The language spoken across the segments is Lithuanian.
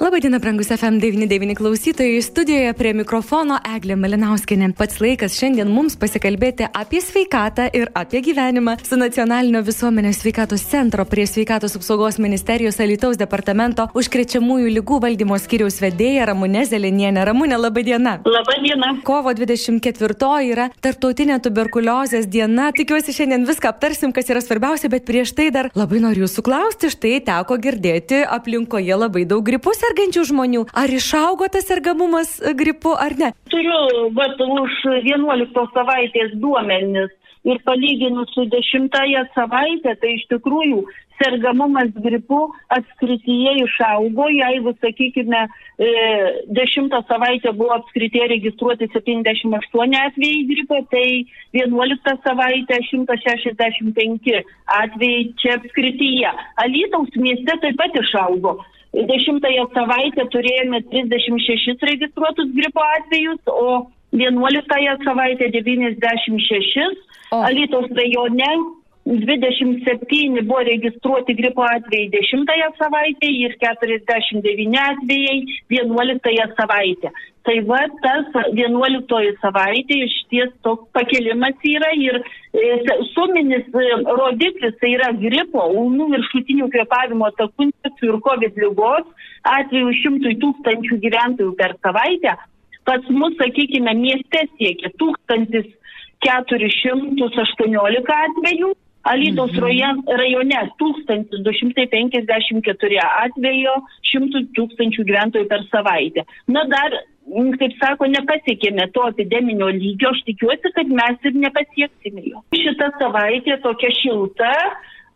Labadiena, brangus FM99 klausytojai, studijoje prie mikrofono Eglė Malinauskinė. Pats laikas šiandien mums pasikalbėti apie sveikatą ir apie gyvenimą su Nacionalinio visuomenės sveikatos centro prie sveikatos apsaugos ministerijos Alitaus departamento užkrečiamųjų lygų valdymo skyriaus vedėja Ramūne Zelenienė. Ramūne, labadiena. Labadiena. Kovo 24 yra tarptautinė tuberkuliozės diena. Tikiuosi šiandien viską aptarsim, kas yra svarbiausia, bet prieš tai dar labai noriu jūsų klausti. Štai teko girdėti aplinkoje labai daug gripus sergančių žmonių. Ar išaugo tas sergamumas e, gripu ar ne? Turiu vat, už 11 savaitės duomenis ir palyginus su 10 savaitę, tai iš tikrųjų sergamumas gripu apskrityje išaugo, jeigu, sakykime, 10 savaitę buvo apskrityje registruoti 78 atvejai gripo, tai 11 savaitę 165 atvejai čia apskrityje. Alytaus mieste taip pat išaugo. Dešimtąją savaitę turėjome 36 registruotus gripo atvejus, o 11 savaitę 96. O. Alytaus rajone 27 buvo registruoti gripo atvejai 10 savaitę ir 49 atvejai 11 savaitę. Tai va, tas 11 savaitė iš ties toks pakelimas yra ir e, suminis e, rodiklis tai yra gripo, ūmų viršutinių kvepavimo takų infekcijų ir COVID lygos atveju šimtui tūkstančių gyventojų per savaitę. Pas mus, sakykime, mieste siekia 1418 atvejų, Alytaus mhm. rajone 1254 atvejo 100 tūkstančių gyventojų per savaitę. Na dar, kaip sako, nepasiekėme to epideminio lygio, aš tikiuosi, kad mes ir nepasieksime jo. Šitą savaitę tokia šilta,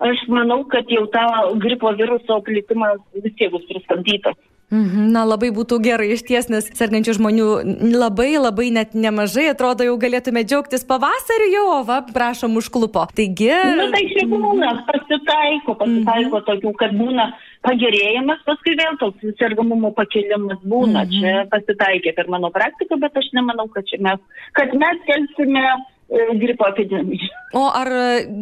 aš manau, kad jau tą gripo viruso plitimas vis tiek bus pristabdytas. Mhm, na, labai būtų gerai iš ties, nes sergančių žmonių labai, labai net nemažai, atrodo, jau galėtume džiaugtis pavasariu jau, o va, prašom užklupo. Taigi. Na, tai šiaip būna, pasitaiko, pasitaiko mhm. tokių, kad būna pagerėjimas, paskui vėl toks sergamumo pakelimas būna. Mhm. Čia pasitaikė per mano praktiką, bet aš nemanau, kad čia mes, kad mes kelsime gripo epidemija. O ar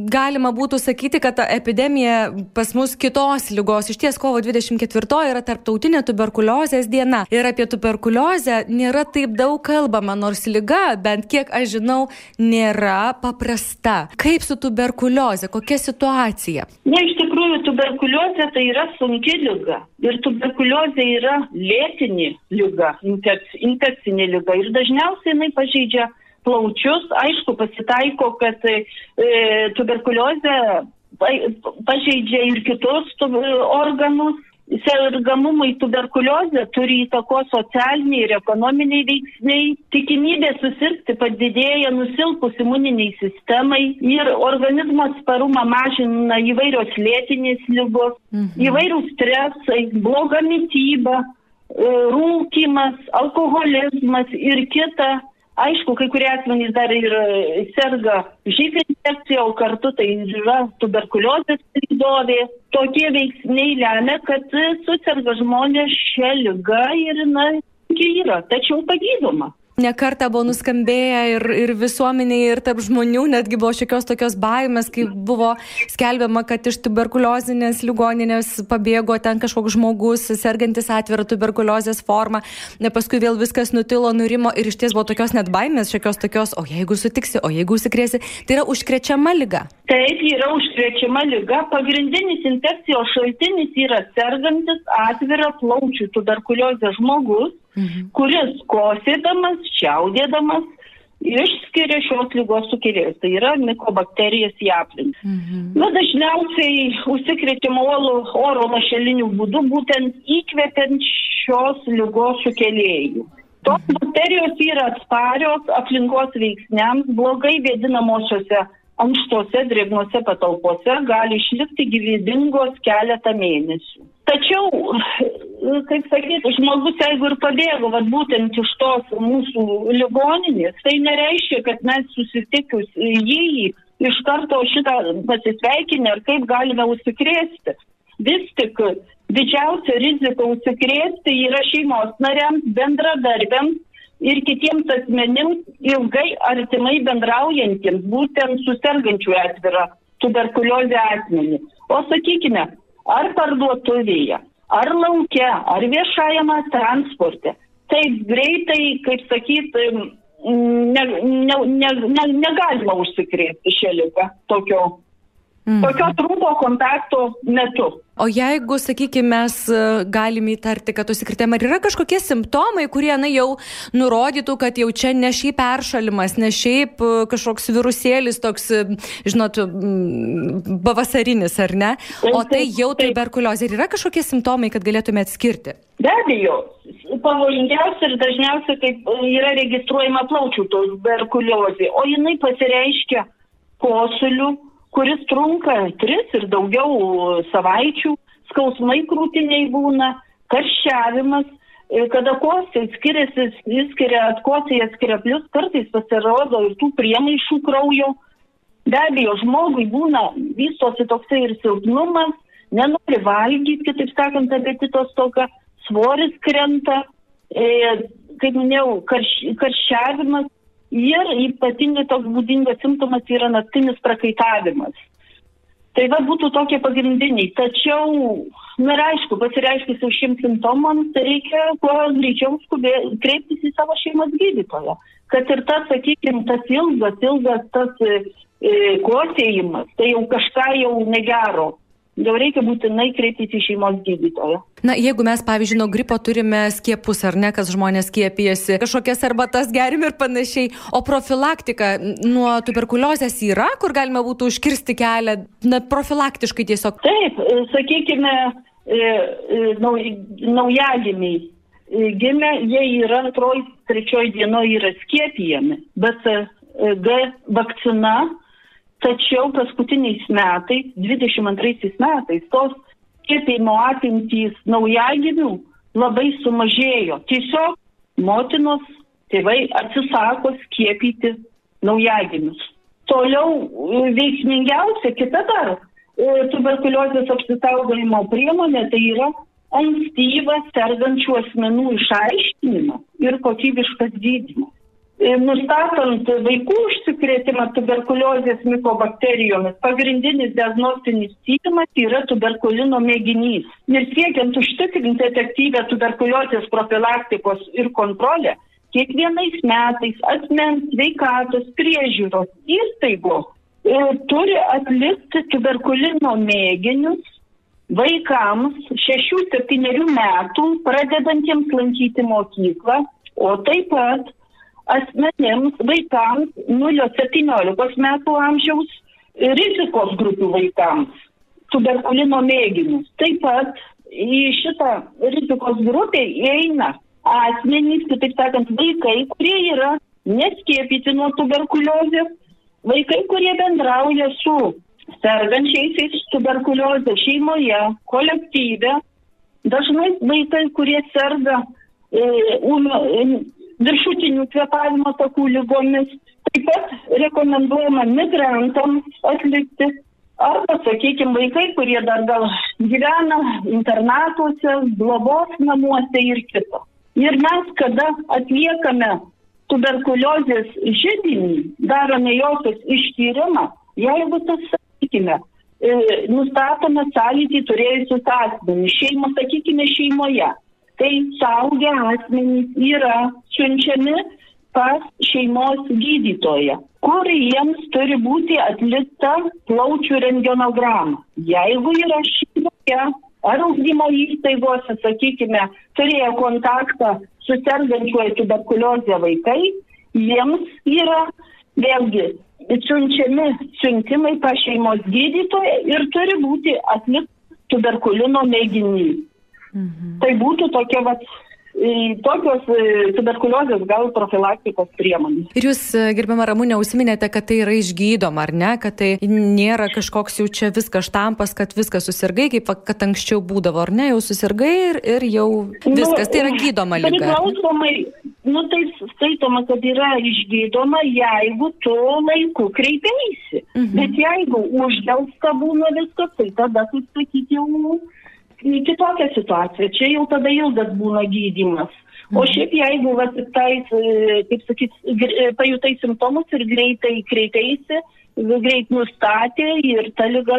galima būtų sakyti, kad ta epidemija pas mus kitos lygos, iš ties kovo 24 yra tarptautinė tuberkuliozės diena ir apie tuberkuliozę nėra taip daug kalbama, nors lyga, bent kiek aš žinau, nėra paprasta. Kaip su tuberkuliozė, kokia situacija? Ne, iš tikrųjų, tuberkuliozė tai yra sunki lyga. Ir tuberkuliozė yra lėtinė lyga, infekcinė lyga. Ir dažniausiai jinai pažeidžia plaučius. Aišku, pasitaiko, kad e, tuberkuliozė pažeidžia ir kitus organus. Sergamumai tuberkuliozė turi įtako socialiniai ir ekonominiai veiksniai. Tikimybė susirgti padidėja nusilpus imuniniai sistemai ir organizmo sparumą mažina įvairios lėtinės lygos, mhm. įvairių stresai, bloga mytyba, e, rūkimas, alkoholizmas ir kita Aišku, kai kurie asmenys dar ir e, serga živ infekcija, o kartu tai yra tuberkuliozės pridovė. Tokie veiksniai lemia, kad susirga žmonės šią lygą ir, na, yra, tačiau pagydoma nekarta buvo nuskambėję ir, ir visuomeniai, ir tarp žmonių, netgi buvo šiokios tokios baimės, kai buvo skelbiama, kad iš tuberkuliozinės ligoninės pabėgo ten kažkoks žmogus, sergantis atvirą tuberkuliozės formą, ne paskui vėl viskas nutilo, nurimo ir iš ties buvo tokios net baimės, šiokios tokios, o jeigu sutiksi, o jeigu užsikrėsi, tai yra užkrečiama lyga. Taip, yra užkrečiama lyga. Pagrindinis infekcijos šaltinis yra sergantis atvirą plaučių tuberkuliozę žmogus mhm. kuris kosėdamas, čiaudėdamas išskiria šios lygos sukėlėjus, tai yra mikobakterijas į aplinką. Mhm. Na, dažniausiai užsikretimo oro lašelinių būdų būtent įkvepiant šios lygos sukėlėjų. Tos mhm. bakterijos yra atsparios aplinkos veiksniams, blogai vėdinamosiose ankštose drėgnose patalpose gali išlikti gyvybingos keletą mėnesių. Tačiau, kaip sakyti, žmogus, jeigu ir pabėgo, vad būtent iš tos mūsų ligoninės, tai nereiškia, kad mes susitikus jį iš karto šitą pasisveikinę ir kaip galime užsikrėsti. Vis tik didžiausia rizika užsikrėsti yra šeimos nariams, bendradarbiams ir kitiems asmenims ilgai artimai bendraujantiems, būtent su sergančiu atvirą tuberkuliozę asmenį. O sakykime, ar parduotuvėje, ar laukia, ar viešajame transporte, taip greitai, kaip sakyti, ne, ne, ne, ne, negalima užsikrėsti šią ligą tokio Mhm. Tokio trumpo kontakto metu. O jeigu, sakykime, mes e, galime įtarti, kad užsikrėtėme, ar yra kažkokie simptomai, kurie na, jau nurodytų, kad jau čia ne šiaip peršalimas, ne šiaip e, kažkoks virusėlis toks, e, žinot, pavasarinis, ar ne? O tai jau tuberkuliozė. Ar yra kažkokie simptomai, kad galėtume atskirti? Be abejo, pavojingiausia ir dažniausiai kaip yra registruojama plaučių tuberkuliozė, o jinai pasireiškia kosuliu kuris trunka tris ir daugiau savaičių, skausmai krūtiniai būna, karščiavimas, kada kostai skiriasi, skiria atkosėje skiria plus, kartais pasirodo ir tų priemaišų kraujo. Be abejo, žmogui būna, vystosi toksai ir silpnumas, nenori valgyti, kitaip sakant, apetito stoka, svoris krenta, e, kaip minėjau, karš, karščiavimas, Ir ypatingai toks būdingas simptomas yra naktinis prakaitavimas. Tai va būtų tokie pagrindiniai. Tačiau, na ir aišku, pasireiškus jau šiems simptomams, tai reikia kuo greičiau skubė, kreiptis į savo šeimos gydytoją. Kad ir tas, sakykime, tas ilgas, ilgas tas e, e, kosėjimas, tai jau kažką jau negero jau reikia būtinai kreiptis į šeimos gydytoją. Na, jeigu mes, pavyzdžiui, nuo gripo turime skiepus ar ne, kas žmonės skiepijasi, kažkokias arbatas gerim ir panašiai, o profilaktika nuo tuberkuliozės yra, kur galima būtų užkirsti kelią, na, profilaktiškai tiesiog. Taip, e, sakykime, e, e, nauj, naujagimiai gimę, jie yra antroji, trečioji dienoje yra skiepijami, bet G vakcina Tačiau paskutiniais metais, 22 metais, tos skiepimo apimtys naujagimių labai sumažėjo. Tiesiog motinos tėvai atsisako skiepyti naujagimius. Toliau e, veiksmingiausia kita dar e, tuberkuliozės apsisaugojimo priemonė tai yra ankstyvas sergančių asmenų išaiškinimas ir kokybiškas gydymas. E, nustatant vaikų užsikrėtimą tuberkuliozės mikobakterijomis, pagrindinis diagnostinis tyrimas yra tuberkulino mėginys. Ir siekiant užtikrinti efektyvę tuberkuliozės profilaktikos ir kontrolę, kiekvienais metais asmens sveikatos priežiūros įstaigos e, turi atlikti tuberkulino mėginius vaikams 6-7 metų pradedantiems lankyti mokyklą, o taip pat asmenėms, vaikams 0-17 metų amžiaus rizikos grupių vaikams tuberkulino mėginius. Taip pat į šitą rizikos grupę įeina asmenys, kitaip sakant, vaikai, kurie yra neskiepyti nuo tuberkuliozės, vaikai, kurie bendrauja su sergančiaisiais tuberkuliozė šeimoje, kolektyve, dažnai vaikai, kurie serga e, viršutinių kvepavimo takų lygomis. Taip pat rekomenduojama migrantams atlikti arba, sakykime, vaikai, kurie dar gal gyvena internatuose, globos namuose ir kito. Ir mes, kada atliekame tuberkuliozės žydinį, darome jokis ištyrimą, jeigu tas, sakykime, e, nustatome sąlytį turėjusius asmenys, šeimą, sakykime, šeimoje tai saugia asmenys yra siunčiami pas šeimos gydytoją, kur jiems turi būti atlikta plaučių rengenogramą. Jeigu yra šeimoje ar ugdymo įstaigose, sakykime, turėjo kontaktą su sergančiuoju tuberkuliozė vaikai, jiems yra vėlgi siunčiami siuntimai pas šeimos gydytoją ir turi būti atlikta tuberkulino mėginys. Mhm. Tai būtų tokia vat, tokios tuberkuliozės gal profilaktikos priemonės. Ir jūs, e, gerbiamą Ramūnę, užsiminėte, kad tai yra išgydoma, ar ne, kad tai nėra kažkoks jau čia viskas štampas, kad viskas susirgai, kaip kad anksčiau būdavo, ar ne, jau susirgai ir, ir jau nu, viskas, nu, tai yra gydoma lyga. Priklausomai, nu tai skaitoma, kad yra išgydoma, jeigu tu laiku kreipiaisi. Mhm. Bet jeigu uždelsta būna viskas, tai tada, kaip sakyti, jau kitokia situacija. Čia jau tada ilgas būna gydimas. O mhm. šiaip jeigu, va, tais, kaip sakyt, pajutai simptomus ir greitai kreipiaisi greit nustatė ir ta lyga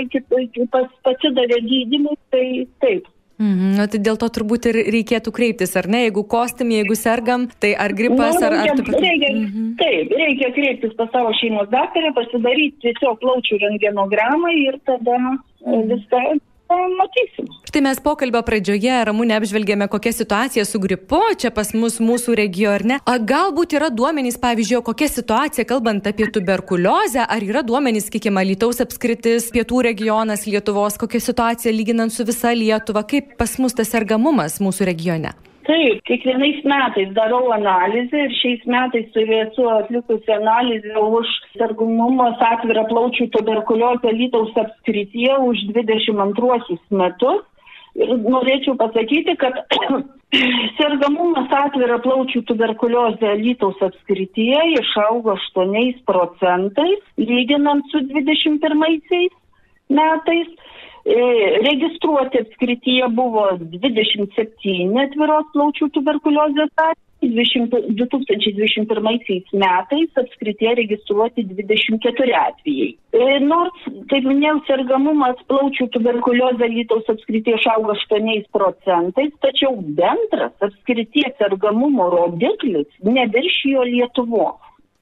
pas, pasidavė gydymui, tai taip. Mhm, na, tai dėl to turbūt ir reikėtų kreiptis, ar ne? Jeigu kostim, jeigu sergam, tai ar gripas, nu, ar... ar tu... reikia, mhm. Taip, reikia kreiptis pas savo šeimos daktarę, pasidaryti tiesiog plaučių rengenogramą ir tada mhm. viską matysim. Štai mes pokalbio pradžioje, Ramūne, apžvelgėme, kokia situacija su gripu čia pas mus mūsų regione. A, galbūt yra duomenys, pavyzdžiui, kokia situacija, kalbant apie tuberkuliozę, ar yra duomenys, kiekima Lietuvos apskritis, pietų regionas Lietuvos, kokia situacija lyginant su visa Lietuva, kaip pas mus tas sergamumas mūsų regione? Taip, kiekvienais metais darau analizę ir šiais metais turėsiu atlikusi analizę už sergamumas atvira plaučių tuberkuliozę Lytaus apskrityje už 22 metus. Ir norėčiau pasakyti, kad sergamumas atvira plaučių tuberkuliozė Lytaus apskrityje išaugo 8 procentais, lyginant su 21 metais. E, registruoti apskrityje buvo 27 atviros plaučių tuberkuliozės atvejai, 2021 metais apskrityje registruoti 24 atvejai. E, nors, kaip minėjau, sergamumas plaučių tuberkuliozė Lytaus apskrityje išaugo 8 procentais, tačiau bendras apskrities sergamumo rodiklis neviršijo Lietuvos.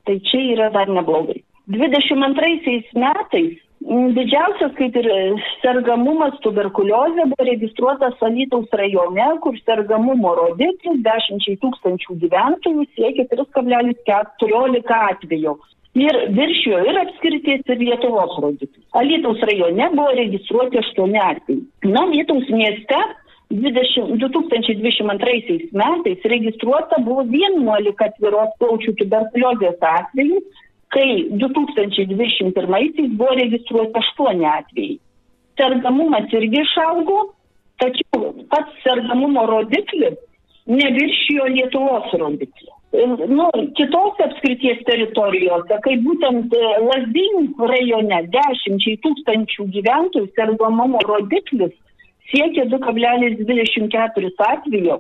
Tai čia yra dar neblogai. 22 metais Didžiausias kaip ir sergamumas tuberkuliozė buvo registruotas Alytaus rajone, kur sergamumo rodiklis 10 tūkstančių gyventojų siekia 3,14 atvejo. Ir viršijo ir apskrities, ir Lietuvos rodiklis. Alytaus rajone buvo registruoti 8 atvejai. Na, Lietuvos mieste 20, 2022 metais registruota buvo 11 atviros plaučių tuberkuliozės atvejų kai 2021 buvo registruoti 8 atvejai. Sergamumas irgi išaugo, tačiau pats sergamumo rodiklis neviršijo Lietuvos rodiklio. Nu, kitose apskrities teritorijose, kai būtent e, Lasdinių rajone 10 tūkstančių gyventojų sergamumo rodiklis siekia 2,24 atvejo,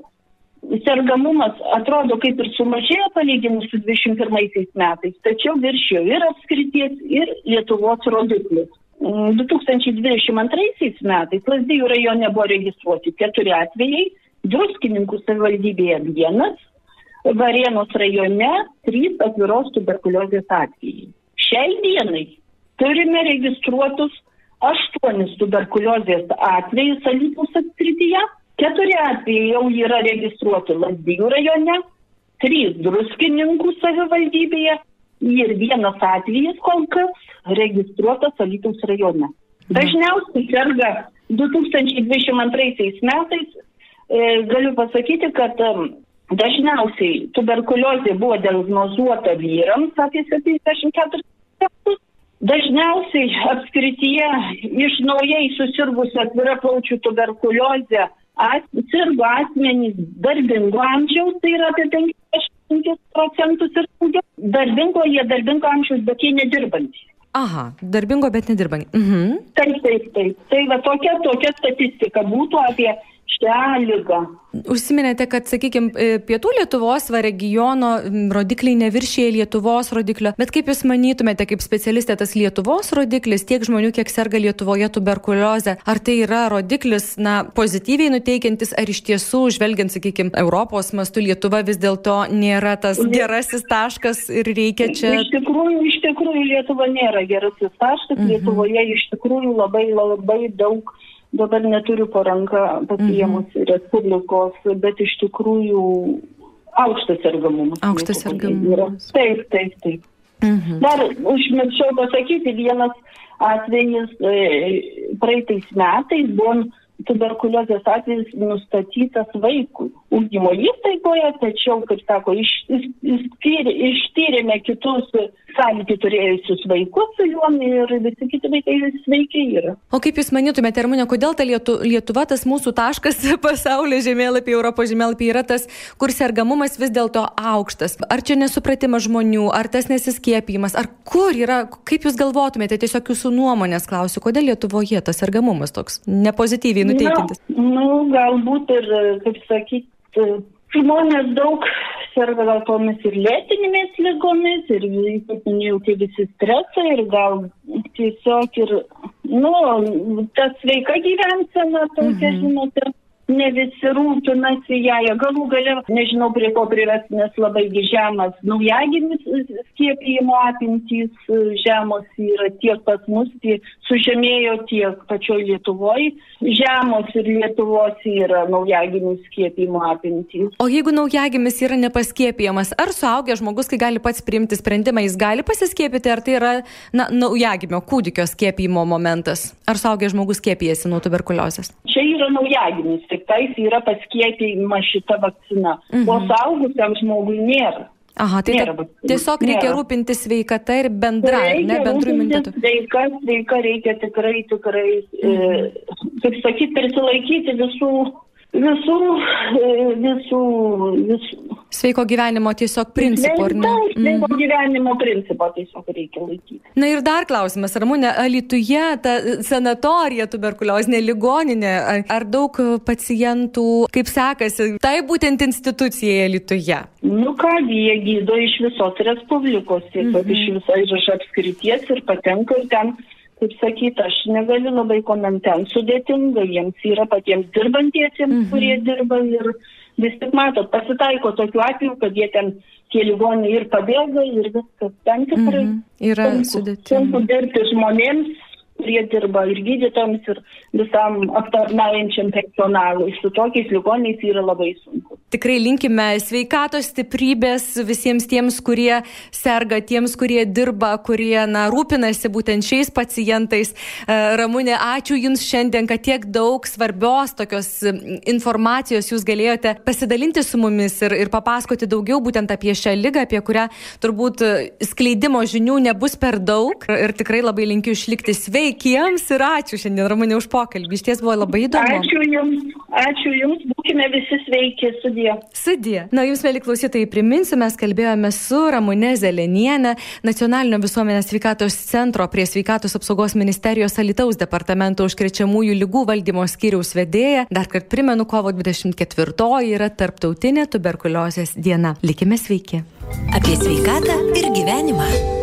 sergamumas atrodo kaip ir sumažėjo palyginus su 21 metais, tačiau viršijo ir apskrities, ir Lietuvos rodiklis. 2022 mm, metais Lasdijų rajone buvo registruoti keturi atvejai, Druskininkų savivaldybėje vienas, Varėnos rajone trys atviros tuberkuliozės atvejai. Šiai dienai turime registruotus aštuonis tuberkuliozės atvejus Alytus apskrityje Keturi atvejai jau yra registruoti Lazdijų rajone, trys druskininkų savivaldybėje ir vienas atvejis kol kas registruotas Alytaus rajone. Dažniausiai serga 2022 metais, e, galiu pasakyti, kad dažniausiai tuberkuliozė buvo diagnozuota vyrams apie 74 metus. Dažniausiai apskrityje iš naujai susirgusią atvira plaučių tuberkuliozę as, sirgo asmenys darbingo amžiaus, tai yra apie 50 procentus ir daugiau. Darbingo, jie darbingo amžiaus, bet jie nedirbantys. Aha, darbingo, bet nedirbantys. Mhm. Taip, taip, taip. Tai va tokia, tokia statistika būtų apie šią lygą. Užsiminėte, kad, sakykime, pietų Lietuvos va, regiono rodikliai neviršyje Lietuvos rodiklio, bet kaip Jūs manytumėte, kaip specialistė, tas Lietuvos rodiklis, tiek žmonių, kiek serga Lietuvoje tuberkuliozė, ar tai yra rodiklis, na, pozityviai nuteikiantis, ar iš tiesų, žvelgiant, sakykime, Europos mastu Lietuva vis dėlto nėra tas gerasis taškas ir reikia čia. Iš tikrųjų, iš tikrųjų Lietuva nėra gerasis taškas, mhm. Lietuvoje iš tikrųjų labai labai daug dabar neturiu paranka pasiemus mhm. Respublikos, bet iš tikrųjų aukštas sergamumas. Aukštas sergamumas. Taip, taip, taip. Mhm. Dar užmiršau pasakyti, vienas atvejis e, praeitais metais buvo tuberkuliozės atvejis nustatytas vaikui ugdymo įstaigoje, tačiau, kaip sako, iš, iš, ištyrėme kitus sąlytį turėjusius vaikus su juom ir visi kiti vaikai sveikiai yra. O kaip Jūs manytumėte, Armūnė, kodėl ta Lietu, Lietuva, tas mūsų taškas pasaulio žemėlapį, Europos žemėlapį yra tas, kur sergamumas vis dėlto aukštas? Ar čia nesupratimas žmonių, ar tas nesiskiepimas, ar kur yra, kaip Jūs galvotumėte, tiesiog Jūsų nuomonės klausiu, kodėl Lietuvoje tas sergamumas toks nepozityviai nuteikintis? Na, nu, galbūt ir, kaip sakyti, žmonės daug serga gal tomis ir lėtinėmis lygomis, ir, kaip minėjau, tie visi stresai, ir gal tiesiog ir, nu, ta sveika gyvensena tokia, mhm. žinote, ne visi rūpinasi ją, galų gale, nežinau prie ko prives, nes labai žemas naujagimis skiepijimo apimtys žemos yra tiek pas mus, tiek sužemėjo tiek pačioj Lietuvoje, žemos ir Lietuvos yra naujagimių skiepijimo apimtys. O jeigu naujagimis yra nepaskiepijamas, ar suaugęs žmogus, kai gali pats priimti sprendimą, jis gali pasiskiepyti, ar tai yra na, naujagimio kūdikio skiepijimo momentas? Ar suaugęs žmogus skiepijasi nuo tuberkuliozės? Čia yra naujagimis, tik tais yra paskiepijama šita vakcina, mhm. o saugusiam žmogui nėra. Aha, tai nėra, tiesiog reikia nėra. rūpinti sveikata ir bendra, ne bendrų imunitetų. Sveika, sveika reikia tikrai, tikrai, e, mhm. e, kaip sakyti, prisilaikyti visų visų, e, visų, visų. Sveiko gyvenimo tiesiog principų, ar ne? Taip, sveiko mm. gyvenimo principo tiesiog reikia laikyti. Na ir dar klausimas, Ramūnė, Alituje ta sanatorija tuberkuliozinė ligoninė, ar daug pacientų, kaip sekasi, tai būtent institucijai Alituje? Nu ką, jie gydo iš visos Respublikos, tiesiog mm -hmm. iš viso iš apskrities ir patenka ir ten kaip sakyt, aš negaliu labai komentuoti, sudėtinga jiems yra patiems dirbantiesiems, -hmm. kurie dirba ir vis tik matot, pasitaiko tokiu atveju, kad jie ten tie ligoniai ir pabėga ir viskas ten tikrai. -hmm. Yra sudėtinga. Sunku dirbti žmonėms, kurie dirba ir gydytojams, ir visam aptarnaujančiam personalui. Su tokiais ligoniais yra labai sunku. Tikrai linkime sveikatos stiprybės visiems tiems, kurie serga, tiems, kurie dirba, kurie na, rūpinasi būtent šiais pacientais. E, Ramūnė, ačiū Jums šiandien, kad tiek daug svarbios tokios informacijos Jūs galėjote pasidalinti su mumis ir, ir papasakoti daugiau būtent apie šią lygą, apie kurią turbūt skleidimo žinių nebus per daug. Ir tikrai labai linkiu išlikti sveiki sveikiems ir ačiū šiandien, Ramonė, už pokalbį. Iš ties buvo labai įdomu. Ačiū Jums, ačiū Jums, būkime visi sveiki, sudė. Sudė. Na, Jums, mėly klausytojai, priminsiu, mes kalbėjome su Ramūne Zelenienė, Nacionalinio visuomenės sveikatos centro prie sveikatos apsaugos ministerijos Alitaus departamento užkrečiamųjų lygų valdymo skyriaus vedėja. Dar kartą primenu, kovo 24 yra tarptautinė tuberkuliozės diena. Likime sveiki. Apie sveikatą ir gyvenimą.